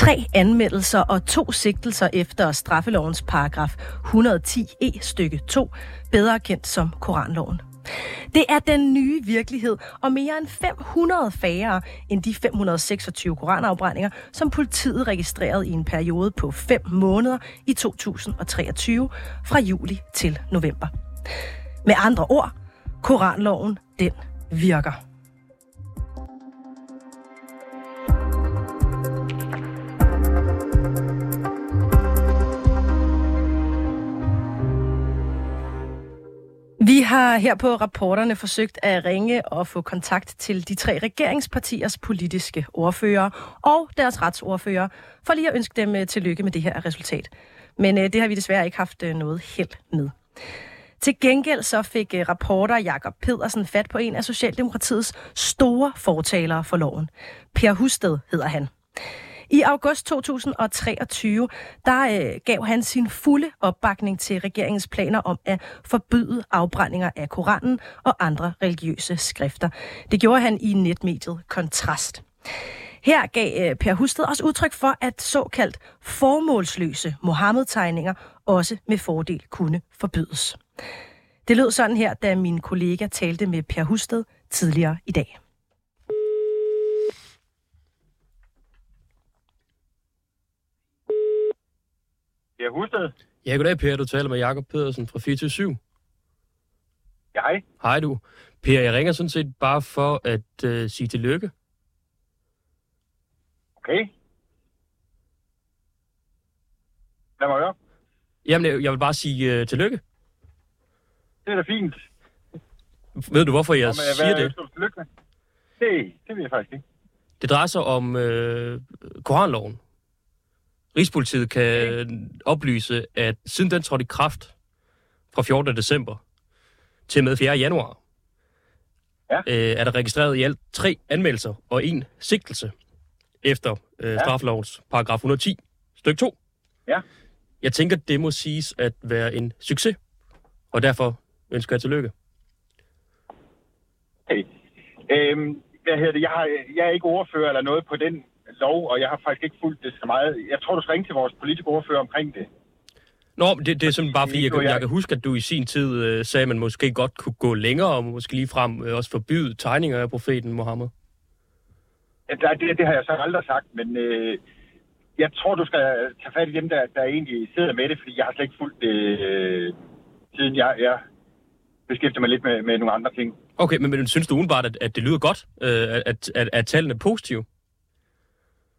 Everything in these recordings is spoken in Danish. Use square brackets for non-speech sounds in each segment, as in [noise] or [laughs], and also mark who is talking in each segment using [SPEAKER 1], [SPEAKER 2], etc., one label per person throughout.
[SPEAKER 1] Tre anmeldelser og to sigtelser efter straffelovens paragraf 110e e, stykke 2, bedre kendt som Koranloven. Det er den nye virkelighed, og mere end 500 færre end de 526 koranafbrændinger, som politiet registrerede i en periode på 5 måneder i 2023 fra juli til november. Med andre ord, koranloven, den virker. Har her på rapporterne forsøgt at ringe og få kontakt til de tre regeringspartiers politiske ordfører og deres retsordfører, for lige at ønske dem øh, tillykke med det her resultat. Men øh, det har vi desværre ikke haft øh, noget held med. Til gengæld så fik øh, rapporter Jakob Pedersen fat på en af Socialdemokratiets store fortalere for loven. Per Husted hedder han. I august 2023, der øh, gav han sin fulde opbakning til regeringens planer om at forbyde afbrændinger af Koranen og andre religiøse skrifter. Det gjorde han i netmediet Kontrast. Her gav øh, Per Husted også udtryk for, at såkaldt formålsløse Mohammed-tegninger også med fordel kunne forbydes. Det lød sådan her, da min kollega talte med Per Husted tidligere i dag.
[SPEAKER 2] Per Husted.
[SPEAKER 3] Ja, goddag Per. Du taler med Jakob Pedersen fra 24
[SPEAKER 2] Ja, hej.
[SPEAKER 3] Hej du. Per, jeg ringer sådan set bare for at uh, sige tillykke.
[SPEAKER 2] Okay. Lad mig høre.
[SPEAKER 3] Jamen, jeg vil bare sige uh, tillykke.
[SPEAKER 2] Det er da fint.
[SPEAKER 3] Ved du, hvorfor jeg
[SPEAKER 2] Jamen,
[SPEAKER 3] siger
[SPEAKER 2] hvad
[SPEAKER 3] det?
[SPEAKER 2] du tillykke med? Det, det ved jeg faktisk ikke.
[SPEAKER 3] Det drejer sig om uh, Koranloven. Rigspolitiet kan oplyse, at siden den trådte i kraft fra 14. december til med 4. januar,
[SPEAKER 2] Ja.
[SPEAKER 3] øh, er der registreret i alt tre anmeldelser og en sigtelse efter øh,
[SPEAKER 2] Ja.
[SPEAKER 3] straffelovens paragraf 110, stykke 2.
[SPEAKER 2] Ja.
[SPEAKER 3] Jeg tænker, det må siges at være en succes, og derfor ønsker jeg tillykke.
[SPEAKER 2] Hey. Øhm, hvad hedder det? Jeg, har, jeg er ikke ordfører eller noget på den lov, og jeg har faktisk ikke fulgt det så meget. Jeg tror, du skal ringe til vores politiske ordfører omkring det.
[SPEAKER 3] Nå, men det, det er simpelthen bare fordi, jeg, kan-
[SPEAKER 2] jeg-
[SPEAKER 3] kan huske, at du i sin tid øh, sagde, at man måske godt kunne gå længere, og måske lige frem øh, også forbyde tegninger af profeten Mohammed.
[SPEAKER 2] Ja, Det, det har jeg så aldrig sagt, men øh, jeg tror, du skal tage fat i dem, der, der egentlig sidder med det, fordi jeg har slet ikke fulgt det, øh, siden jeg, jeg beskæftiger mig lidt med, med nogle andre ting.
[SPEAKER 3] Okay, men, men synes du udenbart, at, at det lyder godt, øh, at, at, at tallene er positive?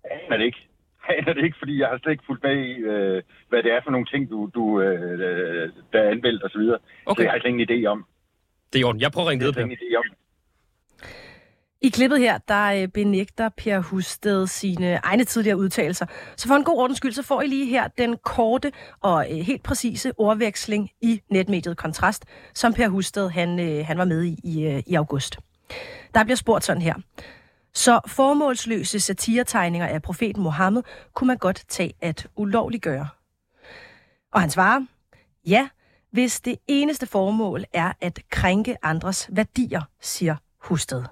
[SPEAKER 2] Aner det ikke. Jeg [laughs] aner det ikke, fordi jeg har slet ikke fulgt med i, øh, hvad det er for nogle ting, du, du øh, der er anmeldt osv. Okay. Så
[SPEAKER 3] Okay.
[SPEAKER 2] jeg har slet ingen idé om.
[SPEAKER 3] Det er i orden. Jeg prøver at ringe videre
[SPEAKER 2] om.
[SPEAKER 1] I klippet her, der øh, benægter Per Husted sine egne tidligere udtalelser. Så for en god ordens skyld, så får I lige her den korte og øh, helt præcise ordveksling i netmediet Kontrast, som Per Husted han, øh, han var med i i, i august. Der bliver spurgt sådan her. Så formålsløse satiretegninger af profeten Mohammed kunne man godt tage at ulovliggøre. Og han svarer, ja, hvis det eneste formål er at krænke andres værdier, siger Husted.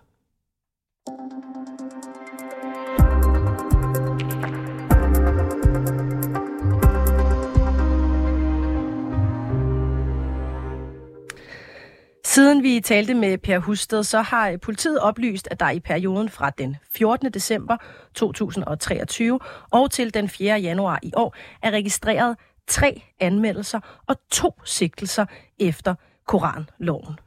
[SPEAKER 1] Siden vi talte med Per Husted, så har politiet oplyst, at der i perioden fra den 14. december 2023 og til den 4. januar i år er registreret tre anmeldelser og to sigtelser efter Koranloven.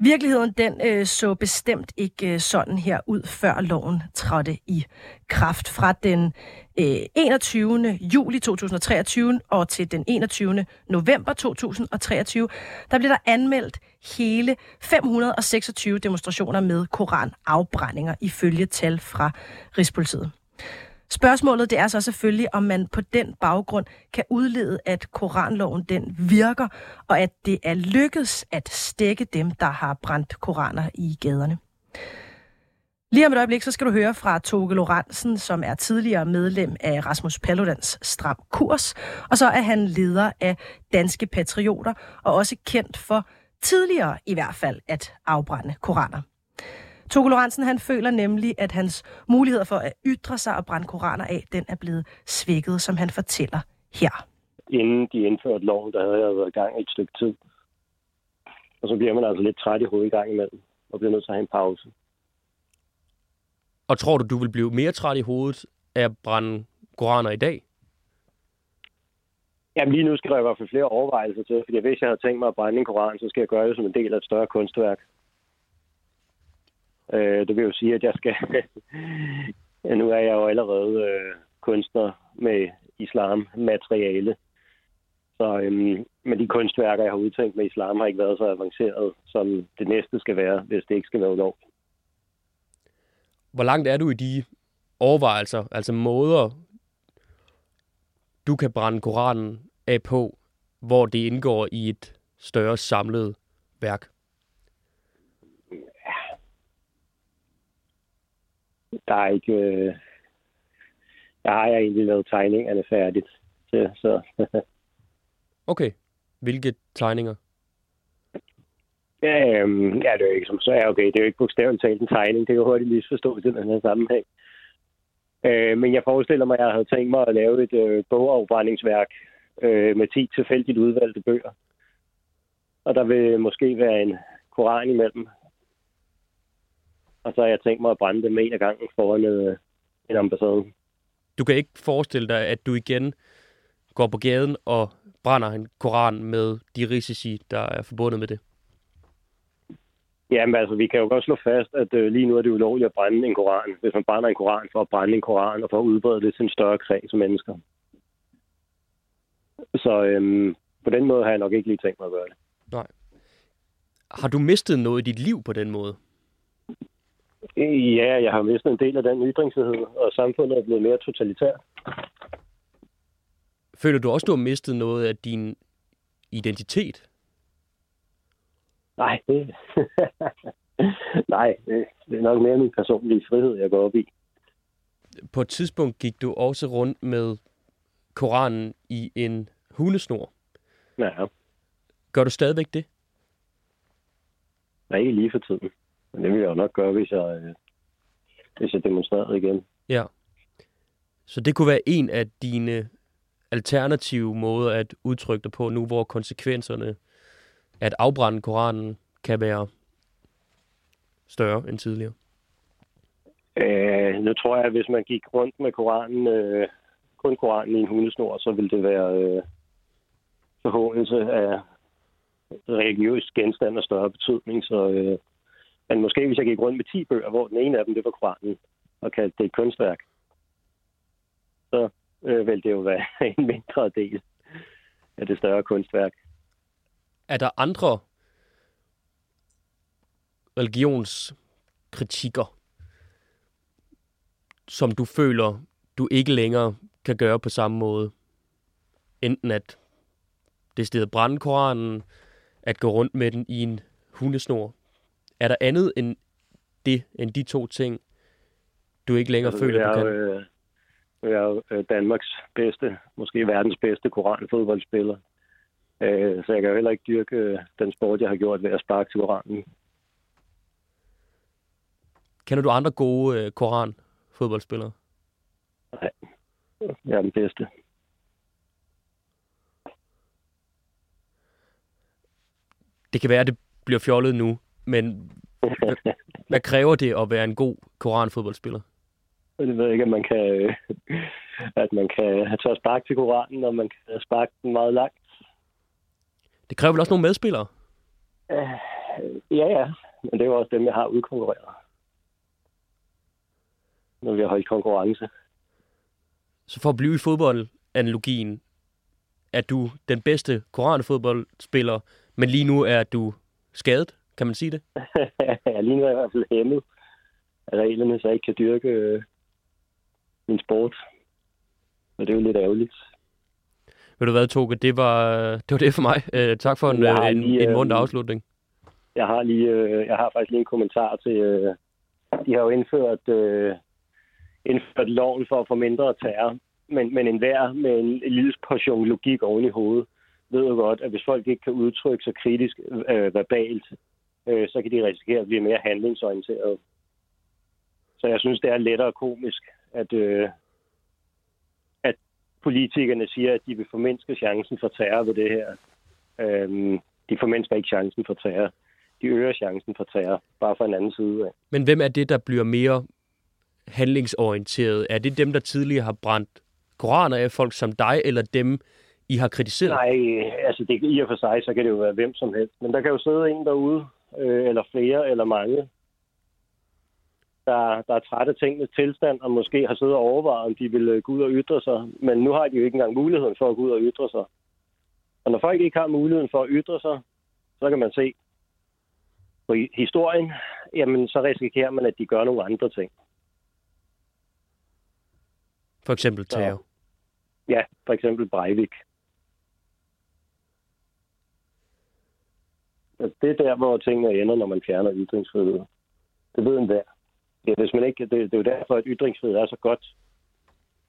[SPEAKER 1] Virkeligheden den øh, så bestemt ikke øh, sådan her ud, før loven trådte i kraft. Fra den øh, 21. juli 2023 og til den 21. november 2023, der blev der anmeldt hele 526 demonstrationer med koranafbrændinger ifølge tal fra Rigspolitiet. Spørgsmålet det er så selvfølgelig, om man på den baggrund kan udlede, at koranloven den virker, og at det er lykkedes at stække dem, der har brændt koraner i gaderne. Lige om et øjeblik, så skal du høre fra Toge Lorentzen, som er tidligere medlem af Rasmus Paludans Stram Kurs, og så er han leder af Danske Patrioter, og også kendt for tidligere i hvert fald at afbrænde koraner. Togo Lorentzen, han føler nemlig, at hans muligheder for at ytre sig og brænde koraner af, den er blevet svækket, som han fortæller her.
[SPEAKER 4] Inden de indførte loven, der havde jeg været i gang et stykke tid. Og så bliver man altså lidt træt i hovedet i gang imellem, og bliver nødt til at have en pause.
[SPEAKER 3] Og tror du, du vil blive mere træt i hovedet af at brænde koraner i dag?
[SPEAKER 4] Jamen lige nu skal der i hvert fald flere overvejelser til, fordi hvis jeg havde tænkt mig at brænde en koran, så skal jeg gøre det som en del af et større kunstværk. Øh, det vil jo sige, at jeg skal... ja, [laughs] nu er jeg jo allerede øh, kunstner med islam-materiale. Så øhm, men de kunstværker, jeg har udtænkt med islam, har ikke været så avanceret, som det næste skal være, hvis det ikke skal være ulovligt.
[SPEAKER 3] Hvor langt er du i de overvejelser, altså måder, du kan brænde Koranen af på, hvor det indgår i et større samlet værk?
[SPEAKER 4] Der er ikke... Øh... Der har jeg egentlig lavet tegningerne færdigt til, så... [laughs]
[SPEAKER 3] okay. Hvilke tegninger?
[SPEAKER 4] Ja, øhm, ja, det er jo ikke som så er okay. Det er jo ikke bogstaveligt talt en tegning. Det kan hurtigt misforstås i den her sammenhæng. Øh, men jeg forestiller mig, at jeg havde tænkt mig at lave et øh, bogafbrændingsværk øh, med 10 tilfældigt udvalgte bøger. Og der vil måske være en koran imellem. Og så har jeg tænkt mig at brænde dem en af gangen foran øh, en ambassade.
[SPEAKER 3] Du kan ikke forestille dig, at du igen går på gaden og brænder en koran med de risici, der er forbundet med det?
[SPEAKER 4] Jamen altså, vi kan jo godt slå fast, at øh, lige nu er det ulovligt at brænde en koran. Hvis man brænder en koran for at brænde en koran og for at udbrede det til en større kreds af mennesker. Så øhm, på den måde har jeg nok ikke lige tænkt mig at gøre det.
[SPEAKER 3] Nej. Har du mistet noget i dit liv på den måde?
[SPEAKER 4] Ja, jeg har mistet en del af den ytringsfrihed, og samfundet er blevet mere totalitært.
[SPEAKER 3] Føler du også, du har mistet noget af din identitet?
[SPEAKER 4] Nej, det... [laughs] Nej, det, det er nok mere min personlige frihed, jeg går op i.
[SPEAKER 3] På et tidspunkt gik du også rundt med Koranen i en hundesnor.
[SPEAKER 4] Ja.
[SPEAKER 3] Gør du stadigvæk det?
[SPEAKER 4] Nej, lige for tiden. Men det vil jeg jo nok gøre, hvis jeg, øh, hvis jeg demonstrerede igen.
[SPEAKER 3] Ja. Så det kunne være en af dine alternative måder at udtrykke dig på nu, hvor konsekvenserne at afbrænde Koranen kan være større end tidligere?
[SPEAKER 4] Øh, nu tror jeg, at hvis man gik rundt med Koranen, øh, kun Koranen i en hundesnor, så ville det være øh, forhåndelse af religiøs genstand af større betydning. Så, øh, men måske hvis jeg gik rundt med 10 bøger, hvor den ene af dem det var Koranen, og kaldte det et kunstværk, så øh, vil det jo være [laughs] en mindre del af det større kunstværk.
[SPEAKER 3] Er der andre religionskritikker, som du føler, du ikke længere kan gøre på samme måde? Enten at det stedet brænde Koranen, at gå rundt med den i en hundesnor. Er der andet end det, end de to ting, du ikke længere altså, føler, du kan?
[SPEAKER 4] Øh, jeg er jo øh, Danmarks bedste, måske verdens bedste koranfodboldspiller. Øh, så jeg kan jo heller ikke dyrke øh, den sport, jeg har gjort ved at sparke til koranen.
[SPEAKER 3] Kender du andre gode øh, koran-fodboldspillere?
[SPEAKER 4] Nej, jeg er den bedste.
[SPEAKER 3] Det kan være, at det bliver fjollet nu, men [laughs] hvad, kræver det at være en god koranfodboldspiller?
[SPEAKER 4] Jeg ved ikke, at man kan, øh, at man kan have tør spark til koranen, og man kan sparke den meget langt.
[SPEAKER 3] Det kræver vel også nogle medspillere?
[SPEAKER 4] Uh, ja, ja. Men det er jo også dem, jeg har udkonkurreret. Når vi har holdt konkurrence.
[SPEAKER 3] Så for at blive i fodboldanalogien, er du den bedste koranfodboldspiller, men lige nu er du skadet, kan man sige det?
[SPEAKER 4] er [laughs] jeg i hvert fald hæmmet af reglerne, så jeg ikke kan dyrke øh, min sport. Og det er jo lidt ærgerligt.
[SPEAKER 3] Ved du hvad, Toge, det var det, var det for mig. Uh, tak for en, lige, en, en mundt afslutning.
[SPEAKER 4] Jeg har, lige, uh, jeg har faktisk lige en kommentar til... Uh, de har jo indført, uh, indført loven for at få mindre terror, men, men enhver med en, lille portion logik oven i hovedet ved jo godt, at hvis folk ikke kan udtrykke sig kritisk uh, verbalt, uh, så kan de risikere at blive mere handlingsorienteret. Så jeg synes, det er lettere komisk, at, øh, at politikerne siger, at de vil formindske chancen for terror ved det her. Øhm, de formindsker ikke chancen for terror. De øger chancen for terror, bare fra en anden side af.
[SPEAKER 3] Men hvem er det, der bliver mere handlingsorienteret? Er det dem, der tidligere har brændt koraner af folk som dig, eller dem, I har kritiseret?
[SPEAKER 4] Nej, altså det, i og for sig, så kan det jo være hvem som helst. Men der kan jo sidde en derude, øh, eller flere, eller mange, der, der er trætte af tingenes tilstand, og måske har siddet og overvejet, om de vil øh, gå ud og ytre sig. Men nu har de jo ikke engang muligheden for at gå ud og ytre sig. Og når folk ikke har muligheden for at ytre sig, så kan man se på historien, jamen så risikerer man, at de gør nogle andre ting.
[SPEAKER 3] For eksempel terror.
[SPEAKER 4] Ja, for eksempel Breivik. Altså, det er der, hvor tingene ender, når man fjerner ytringsfrihed. Det ved en der. Ja, hvis man ikke, det, det er jo derfor, at ytringsfrihed er så godt.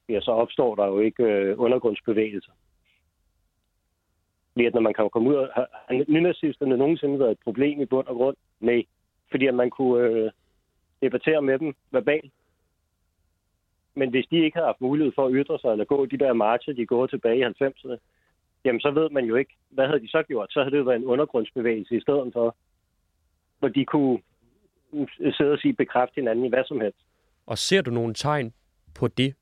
[SPEAKER 4] Ja, så opstår der jo ikke øh, undergrundsbevægelser. Fordi at når man kan komme ud og... Har nynazisterne nogensinde været et problem i bund og grund? Nej. Fordi at man kunne øh, debattere med dem verbalt. Men hvis de ikke har haft mulighed for at ytre sig, eller gå de der marcher, de går tilbage i 90'erne, jamen så ved man jo ikke, hvad havde de så gjort? Så havde det jo været en undergrundsbevægelse i stedet for, hvor de kunne sidde og sige bekræfte hinanden i hvad som helst.
[SPEAKER 3] Og ser du nogle tegn på det?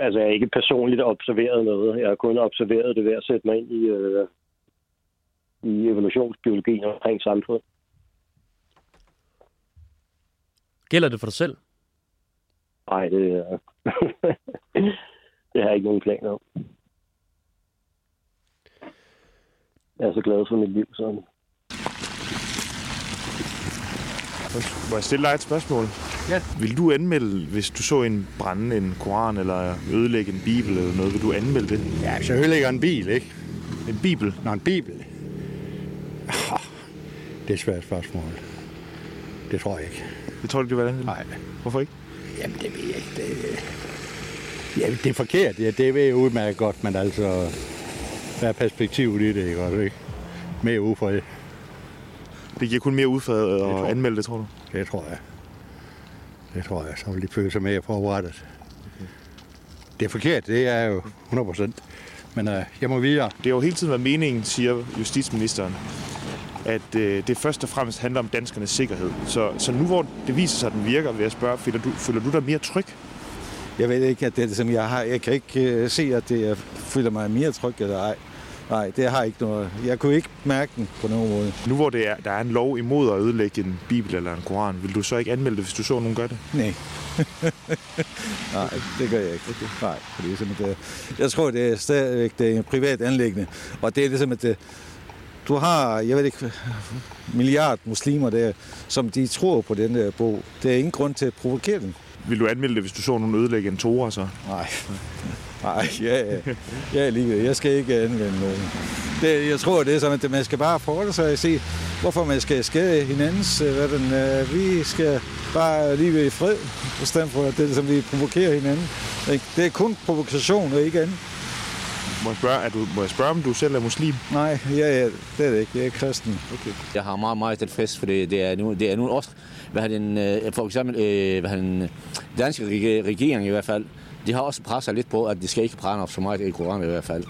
[SPEAKER 4] Altså, jeg har ikke personligt observeret noget. Jeg har kun observeret det ved at sætte mig ind i, øh, i evolutionsbiologien omkring samfund.
[SPEAKER 3] Gælder det for dig selv?
[SPEAKER 4] Nej, det, øh, [laughs] det har jeg ikke nogen planer om. Jeg er så glad for mit liv, så
[SPEAKER 5] Må jeg stille dig et spørgsmål?
[SPEAKER 6] Ja.
[SPEAKER 5] Vil du anmelde, hvis du så en brænde en koran eller ødelægge en bibel eller noget, vil du anmelde det?
[SPEAKER 6] Ja, hvis jeg ødelægger en bil, ikke?
[SPEAKER 5] En bibel?
[SPEAKER 6] Nå, en bibel. Ah, det er et svært spørgsmål. Det tror jeg ikke.
[SPEAKER 5] Det tror du ikke, du vil anmelde?
[SPEAKER 6] Nej.
[SPEAKER 5] Hvorfor ikke?
[SPEAKER 6] Jamen, det ved jeg ikke. Det, ja, det er forkert. Ja, det ved jeg udmærket godt, men altså... Hvad er perspektivet i det, ikke? også, ikke? Mere ufred.
[SPEAKER 5] Det giver kun mere udfad at anmelde det, tror du?
[SPEAKER 6] Det tror jeg. Det tror jeg. Så vil de føle sig mere forberedt. Det er forkert, det er jo 100 procent. Men øh, jeg må videre.
[SPEAKER 5] Det har jo hele tiden været meningen, siger justitsministeren, at øh, det først og fremmest handler om danskernes sikkerhed. Så, så nu hvor det viser sig, at den virker, vil jeg spørge, føler du, føler du dig mere tryg?
[SPEAKER 7] Jeg ved ikke, at det er det, som jeg har. Jeg kan ikke uh, se, at det, jeg føler mig mere tryg eller ej. Nej, det har ikke noget. Jeg kunne ikke mærke den på nogen måde.
[SPEAKER 5] Nu hvor det er, der er en lov imod at ødelægge en bibel eller en koran, vil du så ikke anmelde det, hvis du så nogen gøre det?
[SPEAKER 7] Nej. [laughs] Nej, det gør jeg ikke. Okay. Nej, fordi simpelthen, det, jeg tror, det er stadigvæk det er en privat anlæggende. Og det er ligesom, at det, du har, jeg ved ikke, milliard muslimer der, som de tror på den der bog. Det er ingen grund til at provokere dem.
[SPEAKER 5] Vil du anmelde det, hvis du så nogen ødelægge en tora så?
[SPEAKER 7] Nej. Nej, ja, jeg er ligeglad. Jeg skal ikke anvende nogen. Det, jeg tror, det er sådan, at man skal bare forholde sig og se, hvorfor man skal skade hinandens. øh, Hvad den, øh, vi skal bare lige være i fred, i stedet for at det, som vi provokerer hinanden. Ikke? Det er kun provokation og ikke andet.
[SPEAKER 5] Må jeg, spørge, er du, må jeg spørge, om du selv er muslim?
[SPEAKER 7] Nej, ja, ja, det er det ikke. Jeg er kristen.
[SPEAKER 5] Okay.
[SPEAKER 8] Jeg har meget, meget tilfreds, for det, det, er nu, det er nu også, hvad den, øh, for eksempel, øh, hvad den danske reg- regering i hvert fald, de har også presset lidt på, at de skal ikke brænde op så meget i Koranen i hvert fald.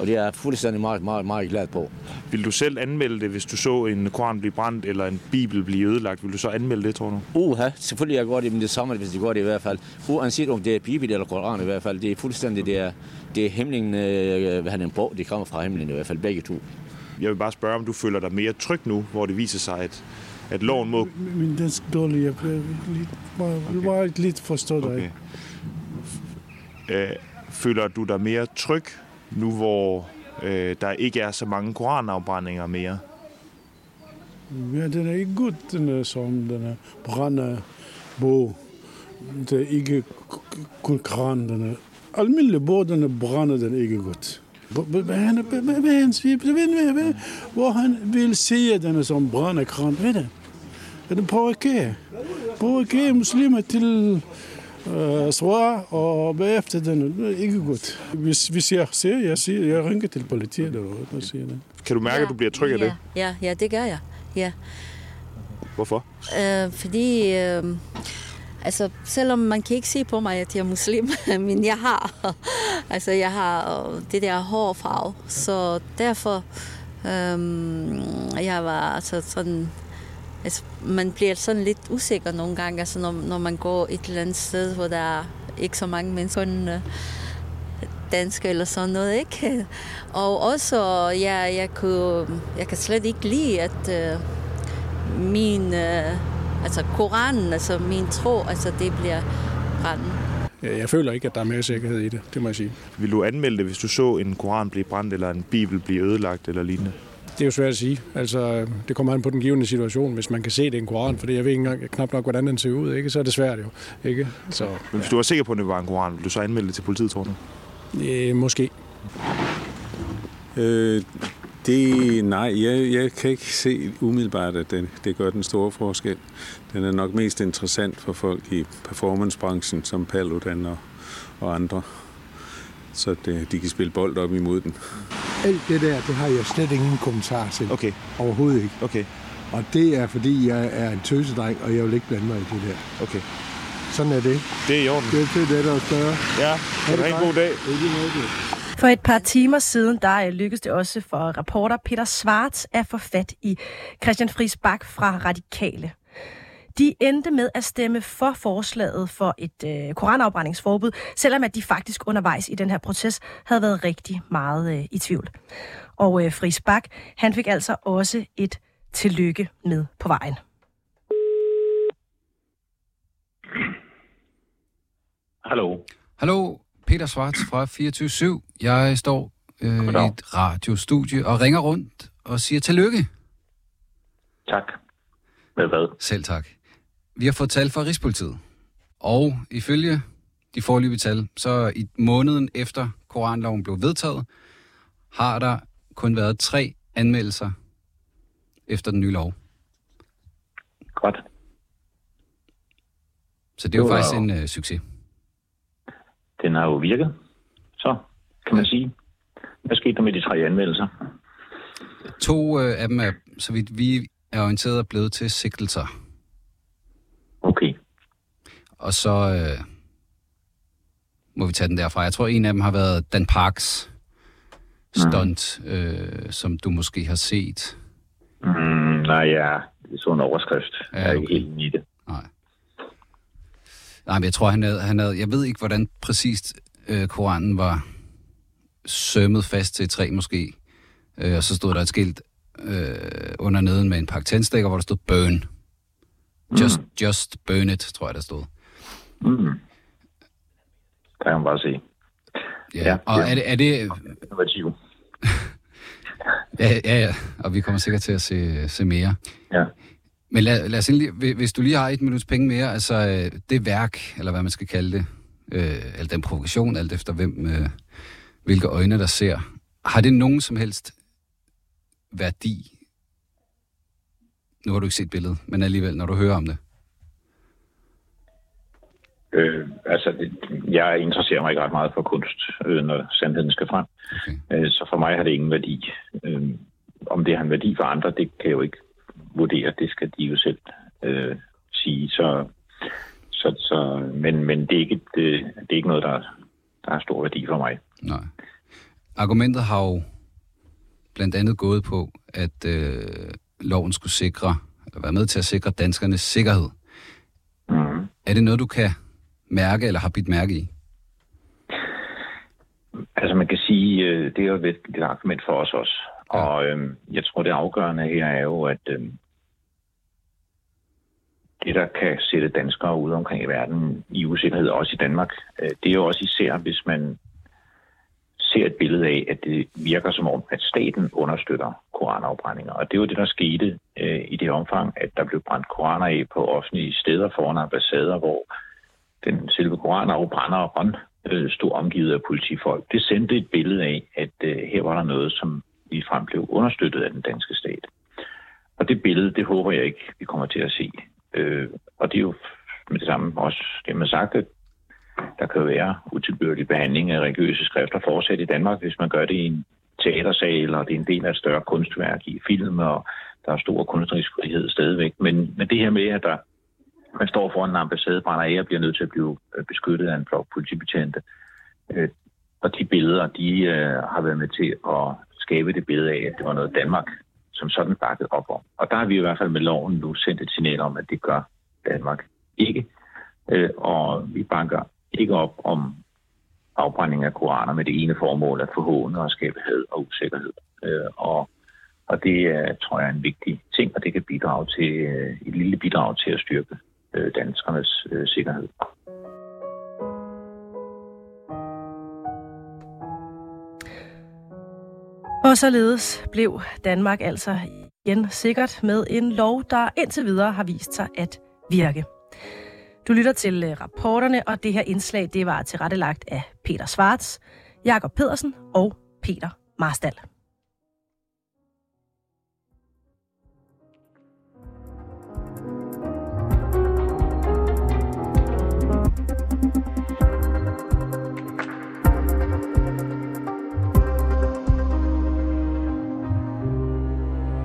[SPEAKER 8] Og det er jeg fuldstændig meget, meget, meget glad på.
[SPEAKER 5] Vil du selv anmelde det, hvis du så en koran blive brændt eller en bibel blive ødelagt? Vil du så anmelde det, tror du?
[SPEAKER 8] Uha, selvfølgelig jeg går det med det samme, hvis de går det i hvert fald. Uanset om det er Bibel eller Koran i hvert fald. Det er fuldstændig, det er, det er himlen, øh, hvad han en bog, det kommer fra himlen i hvert fald, begge to.
[SPEAKER 5] Jeg vil bare spørge, om du føler dig mere tryg nu, hvor det viser sig, at, at loven må...
[SPEAKER 9] Min dansk er dårlig. Jeg bliver lidt, bare, okay. bare lidt forstået dig.
[SPEAKER 5] Okay. Øh, føler du dig mere tryg nu, hvor øh, der ikke er så mange koranafbrændinger mere?
[SPEAKER 9] Ja, den er ikke god, den er som den er brænder bog. Det er ikke kun koran, den er almindelig bog, den er brænder, den er ikke godt. Hvor han vil sige, den som brænder kran, hvad det? Er det provokere? Provokere muslimer til svar, og bagefter den er ikke godt. Hvis, hvis jeg ser, jeg siger, jeg ringer til politiet, eller siger det.
[SPEAKER 5] Kan du mærke, at du bliver tryg af
[SPEAKER 10] ja,
[SPEAKER 5] det?
[SPEAKER 10] Ja, ja, det gør jeg. Ja.
[SPEAKER 5] Hvorfor?
[SPEAKER 10] Øh, fordi øh, Altså, selvom man kan ikke se på mig, at jeg er muslim, [laughs] men jeg har, altså, jeg har det der hårfarve, så derfor, øhm, jeg var altså sådan, altså, man bliver sådan lidt usikker nogle gange, altså, når, når man går et eller andet sted, hvor der er ikke så mange mennesker, kun øh, danske eller sådan noget, ikke? [laughs] Og også, jeg, jeg, kunne, jeg kan slet ikke lide, at øh, min, øh, altså Koranen, altså min tro, altså det bliver brændt.
[SPEAKER 9] Ja, Jeg føler ikke, at der er mere sikkerhed i det, det må jeg sige.
[SPEAKER 5] Vil du anmelde det, hvis du så en koran blive brændt, eller en bibel blive ødelagt, eller lignende?
[SPEAKER 9] Det er jo svært at sige. Altså, det kommer an på den givende situation, hvis man kan se det i en koran, fordi jeg ved ikke engang knap nok, hvordan den ser ud, ikke? så er det svært jo. Ikke? Så,
[SPEAKER 5] Men hvis du var sikker på, at det var en koran, vil du så anmelde det til politiet, tror du?
[SPEAKER 9] øh, måske.
[SPEAKER 11] Øh, det, nej, jeg, jeg kan ikke se umiddelbart, at det, det gør den store forskel. Den er nok mest interessant for folk i performancebranchen, som Paludan og, og andre. Så det, de kan spille bold op imod den.
[SPEAKER 12] Alt det der, det har jeg slet ingen kommentar til.
[SPEAKER 5] Okay.
[SPEAKER 12] Overhovedet ikke.
[SPEAKER 5] Okay.
[SPEAKER 12] Og det er, fordi jeg er en tøsedreng, og jeg vil ikke blande mig i det der.
[SPEAKER 5] Okay.
[SPEAKER 12] Sådan er det.
[SPEAKER 5] Det er i orden.
[SPEAKER 12] Det er til det, der er større.
[SPEAKER 5] Ja, du have en god dag.
[SPEAKER 1] For et par timer siden, der lykkedes det også for reporter Peter Svarts at få fat i Christian Friis Bak fra Radikale. De endte med at stemme for forslaget for et øh, koranafbrændingsforbud, selvom at de faktisk undervejs i den her proces havde været rigtig meget øh, i tvivl. Og øh, Friis Bak, han fik altså også et tillykke med på vejen.
[SPEAKER 13] Hallo.
[SPEAKER 14] Hallo, Peter Svarts fra 24 Jeg står øh, i et radiostudie og ringer rundt og siger tillykke.
[SPEAKER 13] Tak. Med hvad?
[SPEAKER 14] Selv tak. Vi har fået tal fra Rigspolitiet. Og ifølge de forløbige tal, så i måneden efter koranloven blev vedtaget, har der kun været tre anmeldelser efter den nye lov.
[SPEAKER 13] Godt.
[SPEAKER 14] Så det er jo
[SPEAKER 13] Det var-
[SPEAKER 14] faktisk en øh, succes.
[SPEAKER 13] Den har jo virket. Så kan man sige. Hvad skete der med de tre anmeldelser?
[SPEAKER 14] To øh, af dem er, så vidt vi er orienteret, blevet til sigtelser.
[SPEAKER 13] Okay.
[SPEAKER 14] Og så øh, må vi tage den derfra. Jeg tror, en af dem har været Dan Parks stunt, øh, som du måske har set.
[SPEAKER 13] Mm, nej, ja. Det er sådan en overskrift. Ja, jeg er ikke helt i det.
[SPEAKER 14] Nej, men jeg tror, han havde, han havde... Jeg ved ikke, hvordan præcist øh, Koranen var sømmet fast til et træ måske. Øh, og så stod der et skilt øh, under neden med en pakke tændstikker, hvor der stod burn. Just, just burn it, tror jeg, der stod.
[SPEAKER 13] Mm. Der kan man bare se.
[SPEAKER 14] Ja, ja og er det... Er det
[SPEAKER 13] Innovativ. [laughs]
[SPEAKER 14] ja, ja, ja, og vi kommer sikkert til at se, se mere.
[SPEAKER 13] Ja.
[SPEAKER 14] Men lad, lad os endelig, hvi- hvis du lige har et minuts penge mere, altså øh, det værk, eller hvad man skal kalde det, øh, eller den provokation, alt efter hvem, øh, hvilke øjne der ser, har det nogen som helst værdi? Nu har du ikke set billedet, men alligevel, når du hører om det.
[SPEAKER 13] Øh, altså, det, jeg interesserer mig ikke ret meget for kunst, øh, når sandheden skal frem.
[SPEAKER 14] Okay.
[SPEAKER 13] Øh, så for mig har det ingen værdi. Øh, om det har en værdi for andre, det kan jeg jo ikke vurdere. Det skal de jo selv øh, sige. Så, så, så, men, men det, er ikke, et, øh, det er ikke noget, der, der har stor værdi for mig.
[SPEAKER 14] Nej. Argumentet har jo blandt andet gået på, at øh, loven skulle sikre, eller være med til at sikre danskernes sikkerhed.
[SPEAKER 13] Mm.
[SPEAKER 14] Er det noget, du kan mærke, eller har bidt mærke i?
[SPEAKER 13] Altså man kan sige, øh, det er jo et, et argument for os også. Ja. Og øh, jeg tror, det afgørende her er jo, at øh, det, der kan sætte danskere ude omkring i verden i usikkerhed, også i Danmark, øh, det er jo også især, hvis man ser et billede af, at det virker som om, at staten understøtter koranafbrændinger. Og det var det, der skete øh, i det omfang, at der blev brændt koraner af på offentlige steder foran ambassader, hvor den selve koranafbrænder og øh, stod omgivet af politifolk. Det sendte et billede af, at øh, her var der noget, som ligefrem blev understøttet af den danske stat. Og det billede, det håber jeg ikke, vi kommer til at se. Øh, og det er jo med det samme også det, man sagt, at der kan være utilbørlig behandling af religiøse skrifter fortsat i Danmark, hvis man gør det i en teatersal, og det er en del af et større kunstværk i film, og der er stor kunstnerisk frihed stadigvæk. Men, men det her med, at der man står foran en ambassade, brænder af og bliver nødt til at blive øh, beskyttet af en flok politibetjente. Øh, og de billeder, de øh, har været med til at skabe det billede af, at det var noget Danmark, som sådan bakket op om. Og der har vi i hvert fald med loven nu sendt et signal om, at det gør Danmark ikke. Øh, og vi banker ikke op om afbrænding af koraner med det ene formål at forhåne og skabe had og usikkerhed. Øh, og, og det er, tror jeg, er en vigtig ting, og det kan bidrage til øh, et lille bidrag til at styrke øh, danskernes øh, sikkerhed.
[SPEAKER 1] Og således blev Danmark altså igen sikkert med en lov, der indtil videre har vist sig at virke. Du lytter til øh, rapporterne, og det her indslag det var tilrettelagt af Peter Svarts, Jakob Pedersen og Peter Marstal.